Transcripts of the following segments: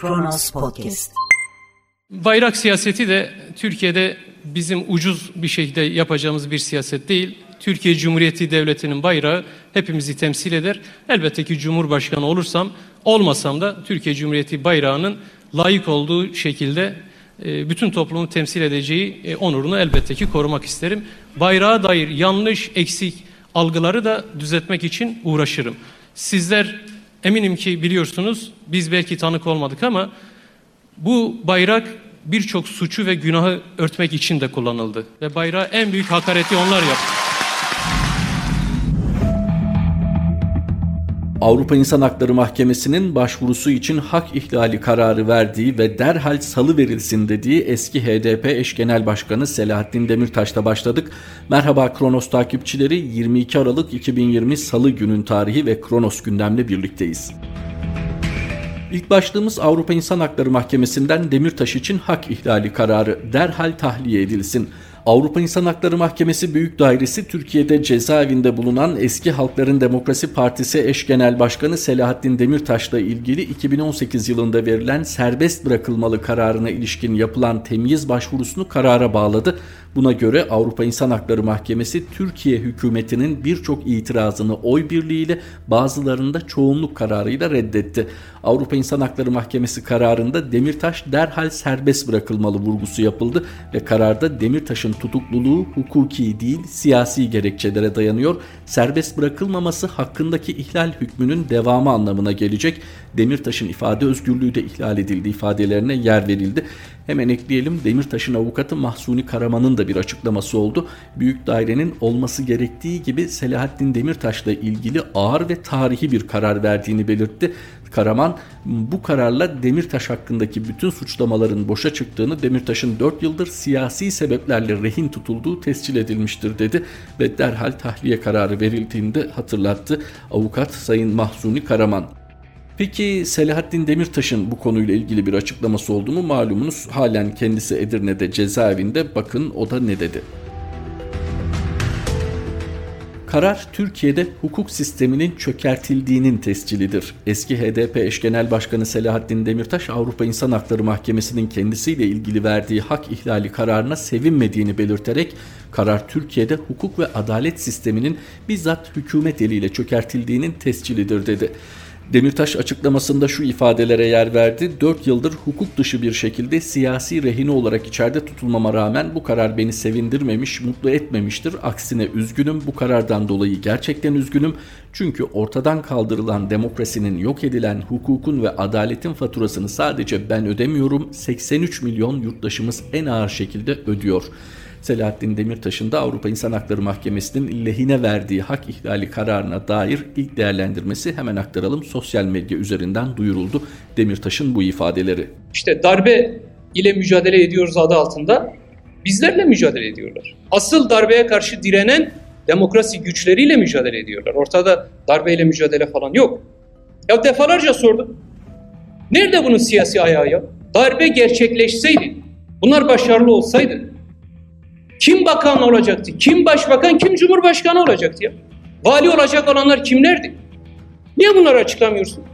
Kronos Podcast. Bayrak siyaseti de Türkiye'de bizim ucuz bir şekilde yapacağımız bir siyaset değil. Türkiye Cumhuriyeti Devleti'nin bayrağı hepimizi temsil eder. Elbette ki Cumhurbaşkanı olursam, olmasam da Türkiye Cumhuriyeti bayrağının layık olduğu şekilde e, bütün toplumu temsil edeceği e, onurunu elbette ki korumak isterim. Bayrağa dair yanlış, eksik algıları da düzeltmek için uğraşırım. Sizler eminim ki biliyorsunuz, biz belki tanık olmadık ama bu bayrak birçok suçu ve günahı örtmek için de kullanıldı. Ve bayrağı en büyük hakareti onlar yaptı. Avrupa İnsan Hakları Mahkemesi'nin başvurusu için hak ihlali kararı verdiği ve derhal salı verilsin dediği eski HDP eş genel başkanı Selahattin Demirtaş'ta başladık. Merhaba Kronos takipçileri 22 Aralık 2020 Salı günün tarihi ve Kronos gündemle birlikteyiz. İlk başlığımız Avrupa İnsan Hakları Mahkemesi'nden Demirtaş için hak ihlali kararı derhal tahliye edilsin. Avrupa İnsan Hakları Mahkemesi Büyük Dairesi Türkiye'de cezaevinde bulunan eski Halkların Demokrasi Partisi eş genel başkanı Selahattin Demirtaş'la ilgili 2018 yılında verilen serbest bırakılmalı kararına ilişkin yapılan temyiz başvurusunu karara bağladı. Buna göre Avrupa İnsan Hakları Mahkemesi Türkiye hükümetinin birçok itirazını oy birliğiyle bazılarında çoğunluk kararıyla reddetti. Avrupa İnsan Hakları Mahkemesi kararında Demirtaş derhal serbest bırakılmalı vurgusu yapıldı ve kararda Demirtaş'ın tutukluluğu hukuki değil siyasi gerekçelere dayanıyor. Serbest bırakılmaması hakkındaki ihlal hükmünün devamı anlamına gelecek. Demirtaş'ın ifade özgürlüğü de ihlal edildi ifadelerine yer verildi. Hemen ekleyelim Demirtaş'ın avukatı Mahsuni Karaman'ın da bir açıklaması oldu. Büyük dairenin olması gerektiği gibi Selahattin Demirtaş'la ilgili ağır ve tarihi bir karar verdiğini belirtti. Karaman bu kararla Demirtaş hakkındaki bütün suçlamaların boşa çıktığını Demirtaş'ın 4 yıldır siyasi sebeplerle rehin tutulduğu tescil edilmiştir dedi ve derhal tahliye kararı verildiğinde hatırlattı avukat Sayın Mahzuni Karaman. Peki Selahattin Demirtaş'ın bu konuyla ilgili bir açıklaması oldu mu malumunuz halen kendisi Edirne'de cezaevinde bakın o da ne dedi. Karar Türkiye'de hukuk sisteminin çökertildiğinin tescilidir. Eski HDP eş genel başkanı Selahattin Demirtaş Avrupa İnsan Hakları Mahkemesi'nin kendisiyle ilgili verdiği hak ihlali kararına sevinmediğini belirterek karar Türkiye'de hukuk ve adalet sisteminin bizzat hükümet eliyle çökertildiğinin tescilidir dedi. Demirtaş açıklamasında şu ifadelere yer verdi. 4 yıldır hukuk dışı bir şekilde siyasi rehine olarak içeride tutulmama rağmen bu karar beni sevindirmemiş, mutlu etmemiştir. Aksine üzgünüm. Bu karardan dolayı gerçekten üzgünüm. Çünkü ortadan kaldırılan demokrasinin yok edilen hukukun ve adaletin faturasını sadece ben ödemiyorum. 83 milyon yurttaşımız en ağır şekilde ödüyor. Selahattin Demirtaş'ın da Avrupa İnsan Hakları Mahkemesi'nin lehine verdiği hak ihlali kararına dair ilk değerlendirmesi hemen aktaralım. Sosyal medya üzerinden duyuruldu Demirtaş'ın bu ifadeleri. İşte darbe ile mücadele ediyoruz adı altında bizlerle mücadele ediyorlar. Asıl darbeye karşı direnen demokrasi güçleriyle mücadele ediyorlar. Ortada darbeyle mücadele falan yok. Ya defalarca sordum. Nerede bunun siyasi ayağı ya? Darbe gerçekleşseydi, bunlar başarılı olsaydı kim bakan olacaktı? Kim başbakan? Kim cumhurbaşkanı olacaktı ya? Vali olacak olanlar kimlerdi? Niye bunları açıklamıyorsun?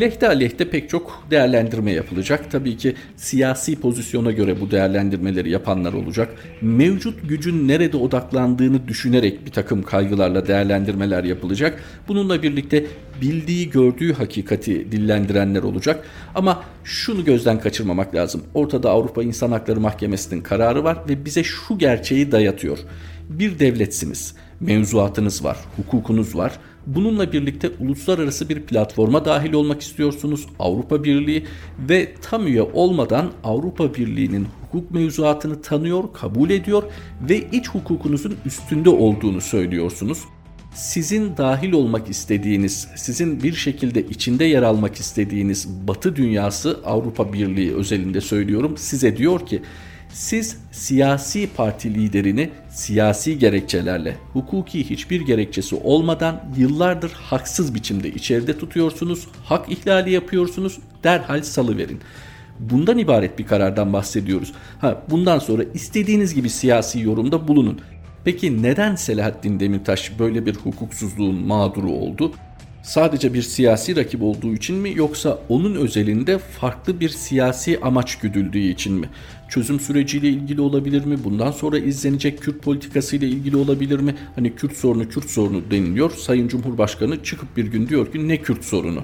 Lehte aleyhte pek çok değerlendirme yapılacak. Tabii ki siyasi pozisyona göre bu değerlendirmeleri yapanlar olacak. Mevcut gücün nerede odaklandığını düşünerek bir takım kaygılarla değerlendirmeler yapılacak. Bununla birlikte bildiği gördüğü hakikati dillendirenler olacak. Ama şunu gözden kaçırmamak lazım. Ortada Avrupa İnsan Hakları Mahkemesi'nin kararı var ve bize şu gerçeği dayatıyor. Bir devletsiniz, mevzuatınız var, hukukunuz var Bununla birlikte uluslararası bir platforma dahil olmak istiyorsunuz. Avrupa Birliği ve tam üye olmadan Avrupa Birliği'nin hukuk mevzuatını tanıyor, kabul ediyor ve iç hukukunuzun üstünde olduğunu söylüyorsunuz. Sizin dahil olmak istediğiniz, sizin bir şekilde içinde yer almak istediğiniz Batı dünyası Avrupa Birliği özelinde söylüyorum size diyor ki siz siyasi parti liderini siyasi gerekçelerle, hukuki hiçbir gerekçesi olmadan yıllardır haksız biçimde içeride tutuyorsunuz, hak ihlali yapıyorsunuz, derhal salıverin. Bundan ibaret bir karardan bahsediyoruz. Ha, bundan sonra istediğiniz gibi siyasi yorumda bulunun. Peki neden Selahattin Demirtaş böyle bir hukuksuzluğun mağduru oldu? Sadece bir siyasi rakip olduğu için mi yoksa onun özelinde farklı bir siyasi amaç güdüldüğü için mi? Çözüm süreciyle ilgili olabilir mi? Bundan sonra izlenecek Kürt politikası ile ilgili olabilir mi? Hani Kürt sorunu Kürt sorunu deniliyor. Sayın Cumhurbaşkanı çıkıp bir gün diyor ki ne Kürt sorunu?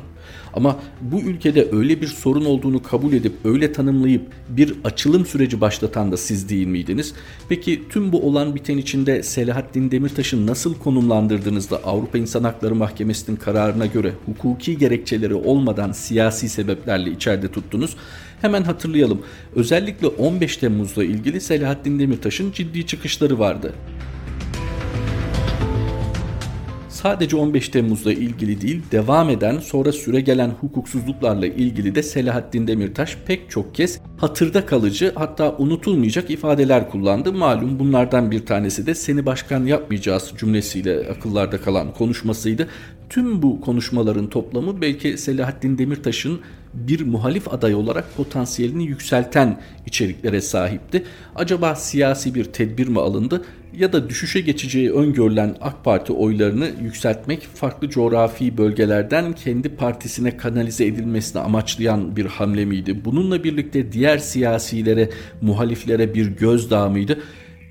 Ama bu ülkede öyle bir sorun olduğunu kabul edip öyle tanımlayıp bir açılım süreci başlatan da siz değil miydiniz? Peki tüm bu olan biten içinde Selahattin Demirtaş'ı nasıl konumlandırdığınızda Avrupa İnsan Hakları Mahkemesi'nin kararına göre hukuki gerekçeleri olmadan siyasi sebeplerle içeride tuttunuz? Hemen hatırlayalım. Özellikle 15 Temmuz'la ilgili Selahattin Demirtaş'ın ciddi çıkışları vardı sadece 15 Temmuz'la ilgili değil, devam eden sonra süre gelen hukuksuzluklarla ilgili de Selahattin Demirtaş pek çok kez hatırda kalıcı hatta unutulmayacak ifadeler kullandı. Malum bunlardan bir tanesi de seni başkan yapmayacağız cümlesiyle akıllarda kalan konuşmasıydı. Tüm bu konuşmaların toplamı belki Selahattin Demirtaş'ın bir muhalif aday olarak potansiyelini yükselten içeriklere sahipti. Acaba siyasi bir tedbir mi alındı ya da düşüşe geçeceği öngörülen AK Parti oylarını yükseltmek farklı coğrafi bölgelerden kendi partisine kanalize edilmesini amaçlayan bir hamle miydi? Bununla birlikte diğer siyasilere, muhaliflere bir gözdağı mıydı?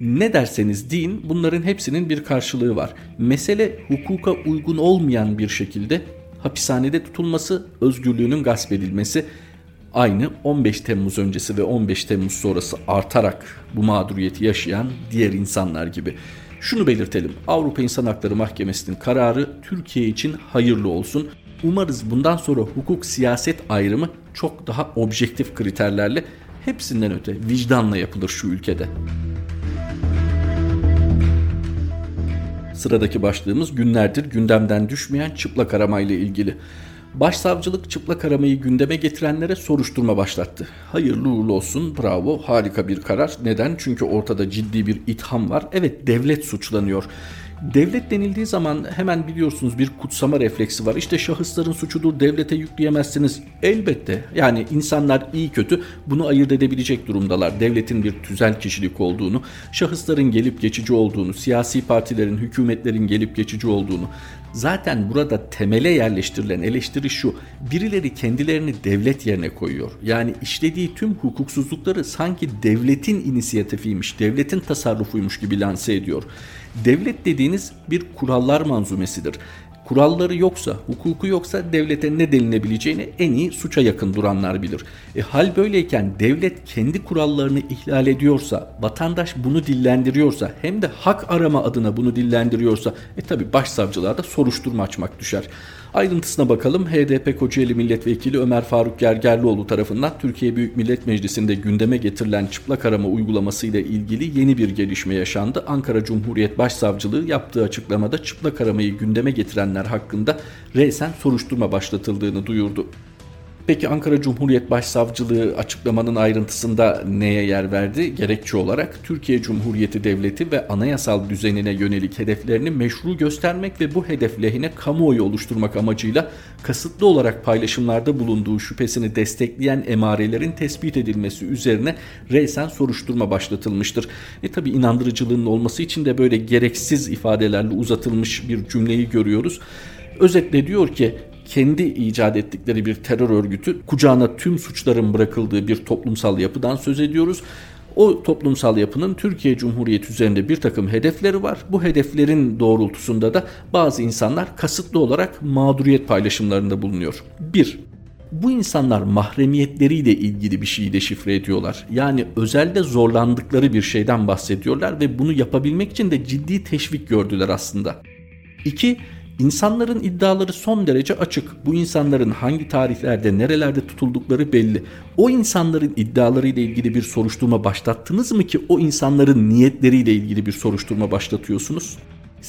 Ne derseniz deyin bunların hepsinin bir karşılığı var. Mesele hukuka uygun olmayan bir şekilde hapishanede tutulması, özgürlüğünün gasp edilmesi aynı 15 Temmuz öncesi ve 15 Temmuz sonrası artarak bu mağduriyeti yaşayan diğer insanlar gibi. Şunu belirtelim. Avrupa İnsan Hakları Mahkemesi'nin kararı Türkiye için hayırlı olsun. Umarız bundan sonra hukuk siyaset ayrımı çok daha objektif kriterlerle hepsinden öte vicdanla yapılır şu ülkede. Sıradaki başlığımız günlerdir gündemden düşmeyen çıplak aramayla ilgili. Başsavcılık çıplak aramayı gündeme getirenlere soruşturma başlattı. Hayırlı uğurlu olsun, bravo, harika bir karar. Neden? Çünkü ortada ciddi bir itham var. Evet, devlet suçlanıyor. Devlet denildiği zaman hemen biliyorsunuz bir kutsama refleksi var. İşte şahısların suçudur devlete yükleyemezsiniz. Elbette yani insanlar iyi kötü bunu ayırt edebilecek durumdalar. Devletin bir tüzel kişilik olduğunu, şahısların gelip geçici olduğunu, siyasi partilerin, hükümetlerin gelip geçici olduğunu. Zaten burada temele yerleştirilen eleştiri şu. Birileri kendilerini devlet yerine koyuyor. Yani işlediği tüm hukuksuzlukları sanki devletin inisiyatifiymiş, devletin tasarrufuymuş gibi lanse ediyor. Devlet dediğiniz bir kurallar manzumesidir. Kuralları yoksa, hukuku yoksa devlete ne denilebileceğini en iyi suça yakın duranlar bilir. E, hal böyleyken devlet kendi kurallarını ihlal ediyorsa, vatandaş bunu dillendiriyorsa, hem de hak arama adına bunu dillendiriyorsa, e tabi başsavcılığa da soruşturma açmak düşer. Ayrıntısına bakalım. HDP Kocaeli Milletvekili Ömer Faruk Gergerlioğlu tarafından Türkiye Büyük Millet Meclisi'nde gündeme getirilen çıplak arama uygulamasıyla ilgili yeni bir gelişme yaşandı. Ankara Cumhuriyet Başsavcılığı yaptığı açıklamada çıplak aramayı gündeme getirenler hakkında resen soruşturma başlatıldığını duyurdu. Peki Ankara Cumhuriyet Başsavcılığı açıklamanın ayrıntısında neye yer verdi? Gerekçe olarak Türkiye Cumhuriyeti Devleti ve anayasal düzenine yönelik hedeflerini meşru göstermek ve bu hedef lehine kamuoyu oluşturmak amacıyla kasıtlı olarak paylaşımlarda bulunduğu şüphesini destekleyen emarelerin tespit edilmesi üzerine reysen soruşturma başlatılmıştır. E tabi inandırıcılığının olması için de böyle gereksiz ifadelerle uzatılmış bir cümleyi görüyoruz. Özetle diyor ki kendi icat ettikleri bir terör örgütü kucağına tüm suçların bırakıldığı bir toplumsal yapıdan söz ediyoruz. O toplumsal yapının Türkiye Cumhuriyeti üzerinde bir takım hedefleri var. Bu hedeflerin doğrultusunda da bazı insanlar kasıtlı olarak mağduriyet paylaşımlarında bulunuyor. 1. Bu insanlar mahremiyetleriyle ilgili bir şeyi deşifre ediyorlar. Yani özelde zorlandıkları bir şeyden bahsediyorlar ve bunu yapabilmek için de ciddi teşvik gördüler aslında. 2. İnsanların iddiaları son derece açık. Bu insanların hangi tarihlerde, nerelerde tutuldukları belli. O insanların iddialarıyla ilgili bir soruşturma başlattınız mı ki o insanların niyetleriyle ilgili bir soruşturma başlatıyorsunuz?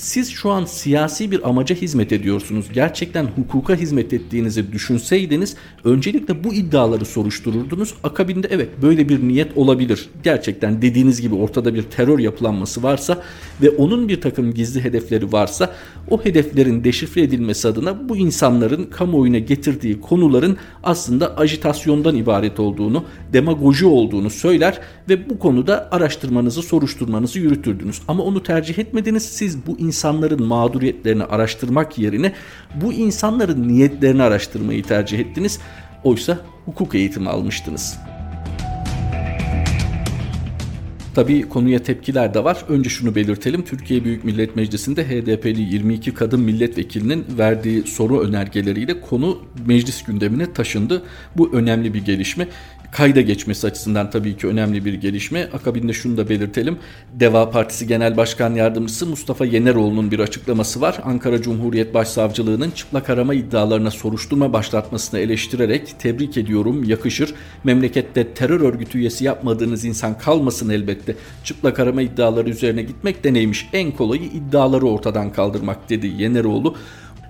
Siz şu an siyasi bir amaca hizmet ediyorsunuz. Gerçekten hukuka hizmet ettiğinizi düşünseydiniz öncelikle bu iddiaları soruştururdunuz. Akabinde evet böyle bir niyet olabilir. Gerçekten dediğiniz gibi ortada bir terör yapılanması varsa ve onun bir takım gizli hedefleri varsa o hedeflerin deşifre edilmesi adına bu insanların kamuoyuna getirdiği konuların aslında ajitasyondan ibaret olduğunu, demagoji olduğunu söyler ve bu konuda araştırmanızı, soruşturmanızı yürütürdünüz. Ama onu tercih etmediniz. Siz bu insanların mağduriyetlerini araştırmak yerine bu insanların niyetlerini araştırmayı tercih ettiniz. Oysa hukuk eğitimi almıştınız. Tabii konuya tepkiler de var. Önce şunu belirtelim. Türkiye Büyük Millet Meclisi'nde HDP'li 22 kadın milletvekilinin verdiği soru önergeleriyle konu meclis gündemine taşındı. Bu önemli bir gelişme kayda geçmesi açısından tabii ki önemli bir gelişme. Akabinde şunu da belirtelim. Deva Partisi Genel Başkan Yardımcısı Mustafa Yeneroğlu'nun bir açıklaması var. Ankara Cumhuriyet Başsavcılığı'nın çıplak arama iddialarına soruşturma başlatmasını eleştirerek tebrik ediyorum, yakışır. Memlekette terör örgütü üyesi yapmadığınız insan kalmasın elbette. Çıplak arama iddiaları üzerine gitmek de neymiş? En kolayı iddiaları ortadan kaldırmak dedi Yeneroğlu.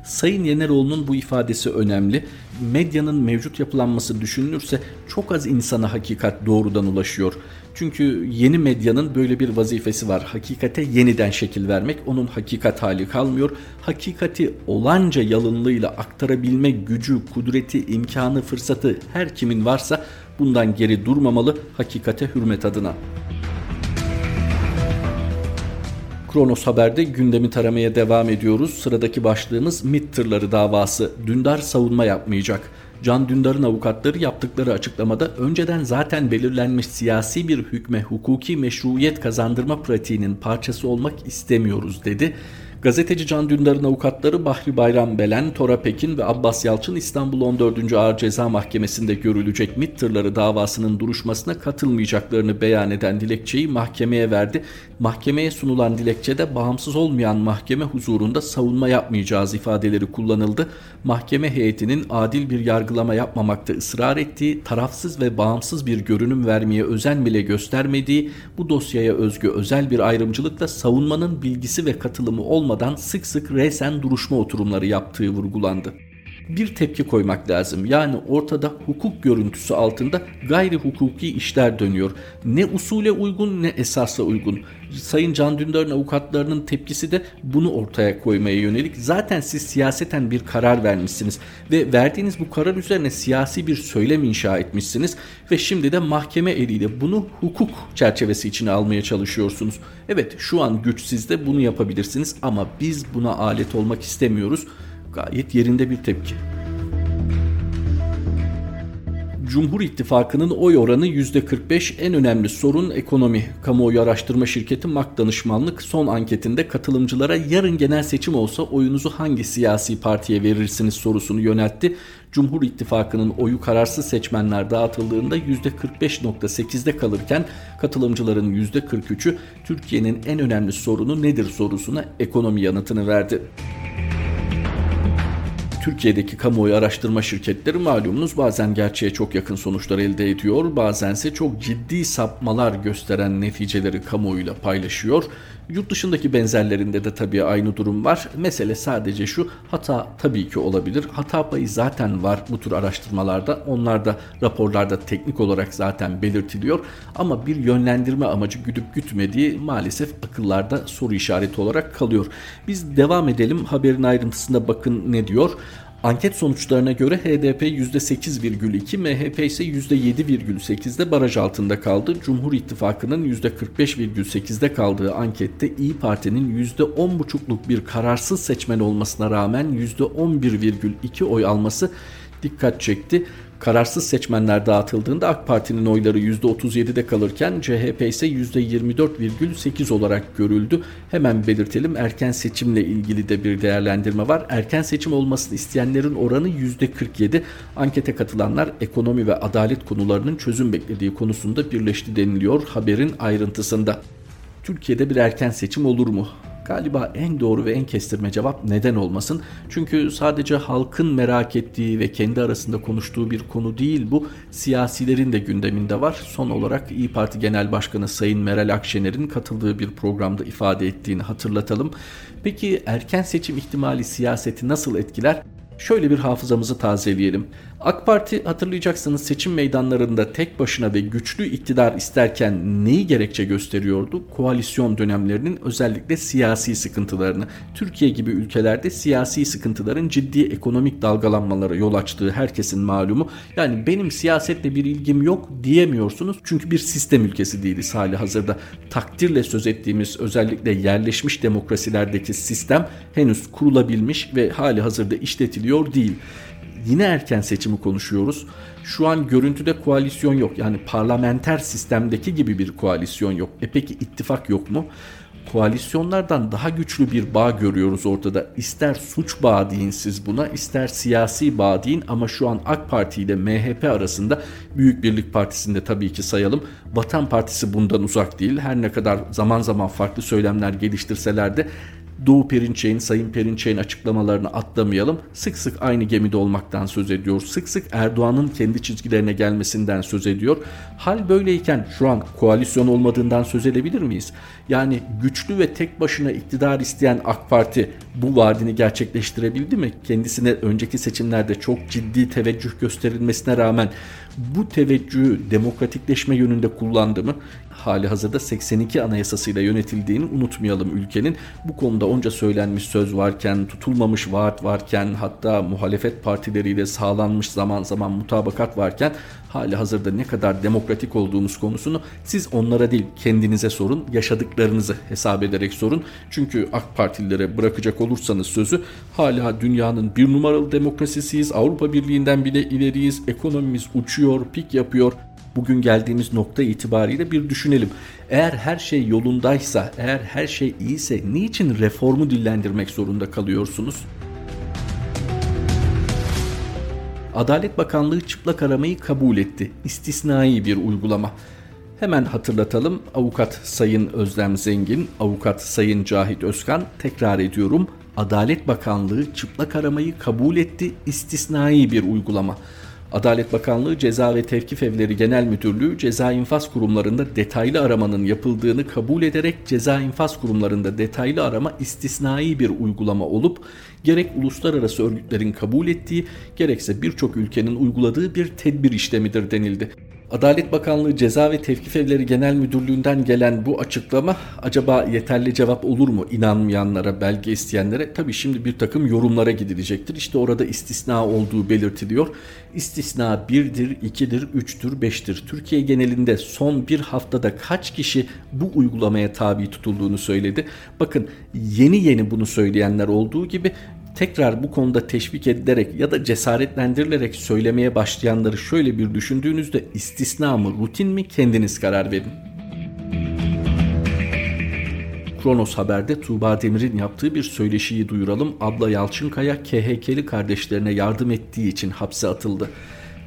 Sayın Yeneroğlu'nun bu ifadesi önemli. Medyanın mevcut yapılanması düşünülürse çok az insana hakikat doğrudan ulaşıyor. Çünkü yeni medyanın böyle bir vazifesi var. Hakikate yeniden şekil vermek. Onun hakikat hali kalmıyor. Hakikati olanca yalınlığıyla aktarabilme gücü, kudreti, imkanı, fırsatı her kimin varsa bundan geri durmamalı hakikate hürmet adına. Kronos Haber'de gündemi taramaya devam ediyoruz. Sıradaki başlığımız MİT tırları davası. Dündar savunma yapmayacak. Can Dündar'ın avukatları yaptıkları açıklamada önceden zaten belirlenmiş siyasi bir hükme hukuki meşruiyet kazandırma pratiğinin parçası olmak istemiyoruz dedi. Gazeteci Can Dündar'ın avukatları Bahri Bayram Belen, Tora Pekin ve Abbas Yalçın İstanbul 14. Ağır Ceza Mahkemesi'nde görülecek MİT tırları davasının duruşmasına katılmayacaklarını beyan eden dilekçeyi mahkemeye verdi. Mahkemeye sunulan dilekçede bağımsız olmayan mahkeme huzurunda savunma yapmayacağız ifadeleri kullanıldı. Mahkeme heyetinin adil bir yargılama yapmamakta ısrar ettiği, tarafsız ve bağımsız bir görünüm vermeye özen bile göstermediği, bu dosyaya özgü özel bir ayrımcılıkla savunmanın bilgisi ve katılımı olmadan sık sık resen duruşma oturumları yaptığı vurgulandı bir tepki koymak lazım. Yani ortada hukuk görüntüsü altında gayri hukuki işler dönüyor. Ne usule uygun ne esasla uygun. Sayın Can Dündar'ın avukatlarının tepkisi de bunu ortaya koymaya yönelik. Zaten siz siyaseten bir karar vermişsiniz ve verdiğiniz bu karar üzerine siyasi bir söylem inşa etmişsiniz ve şimdi de mahkeme eliyle bunu hukuk çerçevesi içine almaya çalışıyorsunuz. Evet şu an güç sizde bunu yapabilirsiniz ama biz buna alet olmak istemiyoruz Gayet yerinde bir tepki. Cumhur İttifakı'nın oy oranı %45 en önemli sorun ekonomi. Kamuoyu araştırma şirketi MAK Danışmanlık son anketinde katılımcılara yarın genel seçim olsa oyunuzu hangi siyasi partiye verirsiniz sorusunu yöneltti. Cumhur İttifakı'nın oyu kararsız seçmenler dağıtıldığında %45.8'de kalırken katılımcıların %43'ü Türkiye'nin en önemli sorunu nedir sorusuna ekonomi yanıtını verdi. Türkiye'deki kamuoyu araştırma şirketleri malumunuz bazen gerçeğe çok yakın sonuçlar elde ediyor, bazense çok ciddi sapmalar gösteren neticeleri kamuoyuyla paylaşıyor. Yurt dışındaki benzerlerinde de tabii aynı durum var. Mesele sadece şu hata tabii ki olabilir. Hata payı zaten var bu tür araştırmalarda. Onlar da raporlarda teknik olarak zaten belirtiliyor. Ama bir yönlendirme amacı güdüp gütmediği maalesef akıllarda soru işareti olarak kalıyor. Biz devam edelim. Haberin ayrıntısında bakın ne diyor. Anket sonuçlarına göre HDP %8,2, MHP ise %7,8'de baraj altında kaldı. Cumhur İttifakı'nın %45,8'de kaldığı ankette İyi Parti'nin %10,5'luk bir kararsız seçmen olmasına rağmen %11,2 oy alması dikkat çekti. Kararsız seçmenler dağıtıldığında AK Parti'nin oyları %37'de kalırken CHP ise %24,8 olarak görüldü. Hemen belirtelim erken seçimle ilgili de bir değerlendirme var. Erken seçim olmasını isteyenlerin oranı %47. Ankete katılanlar ekonomi ve adalet konularının çözüm beklediği konusunda birleşti deniliyor haberin ayrıntısında. Türkiye'de bir erken seçim olur mu? Galiba en doğru ve en kestirme cevap neden olmasın? Çünkü sadece halkın merak ettiği ve kendi arasında konuştuğu bir konu değil bu. Siyasilerin de gündeminde var. Son olarak İyi Parti Genel Başkanı Sayın Meral Akşener'in katıldığı bir programda ifade ettiğini hatırlatalım. Peki erken seçim ihtimali siyaseti nasıl etkiler? Şöyle bir hafızamızı tazeleyelim. AK Parti hatırlayacaksınız seçim meydanlarında tek başına ve güçlü iktidar isterken neyi gerekçe gösteriyordu? Koalisyon dönemlerinin özellikle siyasi sıkıntılarını. Türkiye gibi ülkelerde siyasi sıkıntıların ciddi ekonomik dalgalanmalara yol açtığı herkesin malumu. Yani benim siyasetle bir ilgim yok diyemiyorsunuz. Çünkü bir sistem ülkesi değiliz hali hazırda. Takdirle söz ettiğimiz özellikle yerleşmiş demokrasilerdeki sistem henüz kurulabilmiş ve hali hazırda işletiliyor değil yine erken seçimi konuşuyoruz. Şu an görüntüde koalisyon yok. Yani parlamenter sistemdeki gibi bir koalisyon yok. E peki ittifak yok mu? Koalisyonlardan daha güçlü bir bağ görüyoruz ortada. İster suç bağı deyin siz buna, ister siyasi bağ deyin ama şu an AK Parti ile MHP arasında Büyük Birlik Partisi'nde tabii ki sayalım. Vatan Partisi bundan uzak değil. Her ne kadar zaman zaman farklı söylemler geliştirseler de Doğu Perinçek'in, Sayın Perinçek'in açıklamalarını atlamayalım. Sık sık aynı gemide olmaktan söz ediyor. Sık sık Erdoğan'ın kendi çizgilerine gelmesinden söz ediyor. Hal böyleyken şu an koalisyon olmadığından söz edebilir miyiz? Yani güçlü ve tek başına iktidar isteyen AK Parti bu vaadini gerçekleştirebildi mi? Kendisine önceki seçimlerde çok ciddi teveccüh gösterilmesine rağmen bu teveccühü demokratikleşme yönünde kullandı mı? Hali hazırda 82 anayasasıyla yönetildiğini unutmayalım ülkenin. Bu konuda onca söylenmiş söz varken, tutulmamış vaat varken, hatta muhalefet partileriyle sağlanmış zaman zaman mutabakat varken hali hazırda ne kadar demokratik olduğumuz konusunu siz onlara değil kendinize sorun, yaşadıklarınızı hesap ederek sorun. Çünkü AK Partililere bırakacak olursanız sözü hala dünyanın bir numaralı demokrasisiyiz, Avrupa Birliği'nden bile ileriyiz, ekonomimiz uçuyor, pik yapıyor. Bugün geldiğimiz nokta itibariyle bir düşünelim. Eğer her şey yolundaysa, eğer her şey iyiyse niçin reformu dillendirmek zorunda kalıyorsunuz? Adalet Bakanlığı çıplak aramayı kabul etti. İstisnai bir uygulama. Hemen hatırlatalım. Avukat Sayın Özlem Zengin, Avukat Sayın Cahit Özkan tekrar ediyorum. Adalet Bakanlığı çıplak aramayı kabul etti. İstisnai bir uygulama. Adalet Bakanlığı Ceza ve Tevkif Evleri Genel Müdürlüğü ceza infaz kurumlarında detaylı aramanın yapıldığını kabul ederek ceza infaz kurumlarında detaylı arama istisnai bir uygulama olup gerek uluslararası örgütlerin kabul ettiği gerekse birçok ülkenin uyguladığı bir tedbir işlemidir denildi. Adalet Bakanlığı Ceza ve Tevkif Evleri Genel Müdürlüğü'nden gelen bu açıklama acaba yeterli cevap olur mu inanmayanlara, belge isteyenlere? Tabi şimdi bir takım yorumlara gidilecektir. İşte orada istisna olduğu belirtiliyor. İstisna 1'dir, 2'dir, 3'tür, 5'tir. Türkiye genelinde son bir haftada kaç kişi bu uygulamaya tabi tutulduğunu söyledi. Bakın yeni yeni bunu söyleyenler olduğu gibi tekrar bu konuda teşvik edilerek ya da cesaretlendirilerek söylemeye başlayanları şöyle bir düşündüğünüzde istisna mı rutin mi kendiniz karar verin. Kronos Haber'de Tuğba Demir'in yaptığı bir söyleşiyi duyuralım. Abla Yalçınkaya KHK'li kardeşlerine yardım ettiği için hapse atıldı.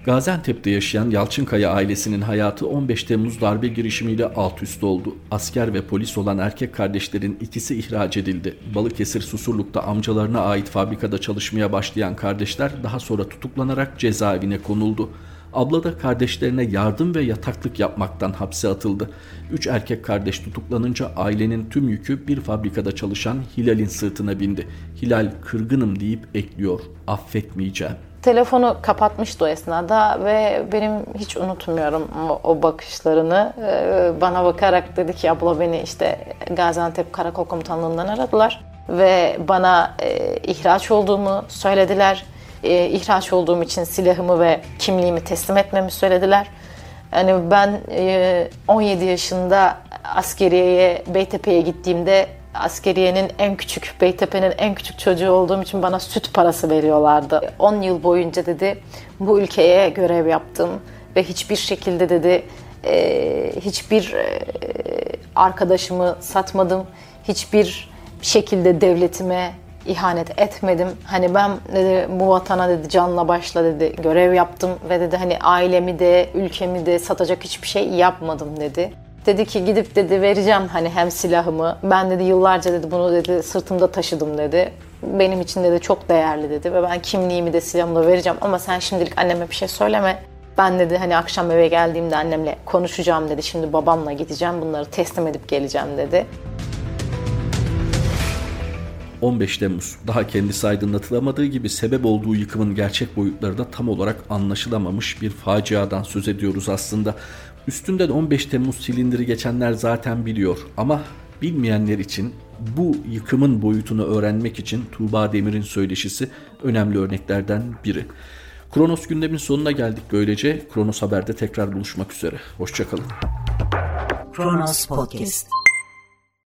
Gaziantep'te yaşayan Yalçınkaya ailesinin hayatı 15 Temmuz darbe girişimiyle alt üst oldu. Asker ve polis olan erkek kardeşlerin ikisi ihraç edildi. Balıkesir Susurluk'ta amcalarına ait fabrikada çalışmaya başlayan kardeşler daha sonra tutuklanarak cezaevine konuldu. Abla da kardeşlerine yardım ve yataklık yapmaktan hapse atıldı. Üç erkek kardeş tutuklanınca ailenin tüm yükü bir fabrikada çalışan Hilal'in sırtına bindi. Hilal kırgınım deyip ekliyor. Affetmeyeceğim. Telefonu kapatmıştı o esnada ve benim hiç unutmuyorum o, o bakışlarını. Ee, bana bakarak dedi ki abla beni işte Gaziantep Karakol Komutanlığı'ndan aradılar ve bana e, ihraç olduğumu söylediler. E, ihraç olduğum için silahımı ve kimliğimi teslim etmemi söylediler. Yani ben e, 17 yaşında askeriyeye Beytepe'ye gittiğimde askeriyenin en küçük, Beytepe'nin en küçük çocuğu olduğum için bana süt parası veriyorlardı. 10 yıl boyunca dedi bu ülkeye görev yaptım ve hiçbir şekilde dedi e, hiçbir e, arkadaşımı satmadım. Hiçbir şekilde devletime ihanet etmedim. Hani ben dedi bu vatana dedi canla başla dedi görev yaptım ve dedi hani ailemi de ülkemi de satacak hiçbir şey yapmadım dedi. Dedi ki gidip dedi vereceğim hani hem silahımı. Ben dedi yıllarca dedi bunu dedi sırtımda taşıdım dedi. Benim için dedi çok değerli dedi ve ben kimliğimi de silahımı da vereceğim ama sen şimdilik anneme bir şey söyleme. Ben dedi hani akşam eve geldiğimde annemle konuşacağım dedi. Şimdi babamla gideceğim bunları teslim edip geleceğim dedi. 15 Temmuz. Daha kendisi aydınlatılamadığı gibi sebep olduğu yıkımın gerçek boyutları da tam olarak anlaşılamamış bir faciadan söz ediyoruz aslında. Üstünden 15 Temmuz silindiri geçenler zaten biliyor ama bilmeyenler için bu yıkımın boyutunu öğrenmek için Tuğba Demir'in söyleşisi önemli örneklerden biri. Kronos gündemin sonuna geldik böylece. Kronos Haber'de tekrar buluşmak üzere. Hoşçakalın. Kronos Podcast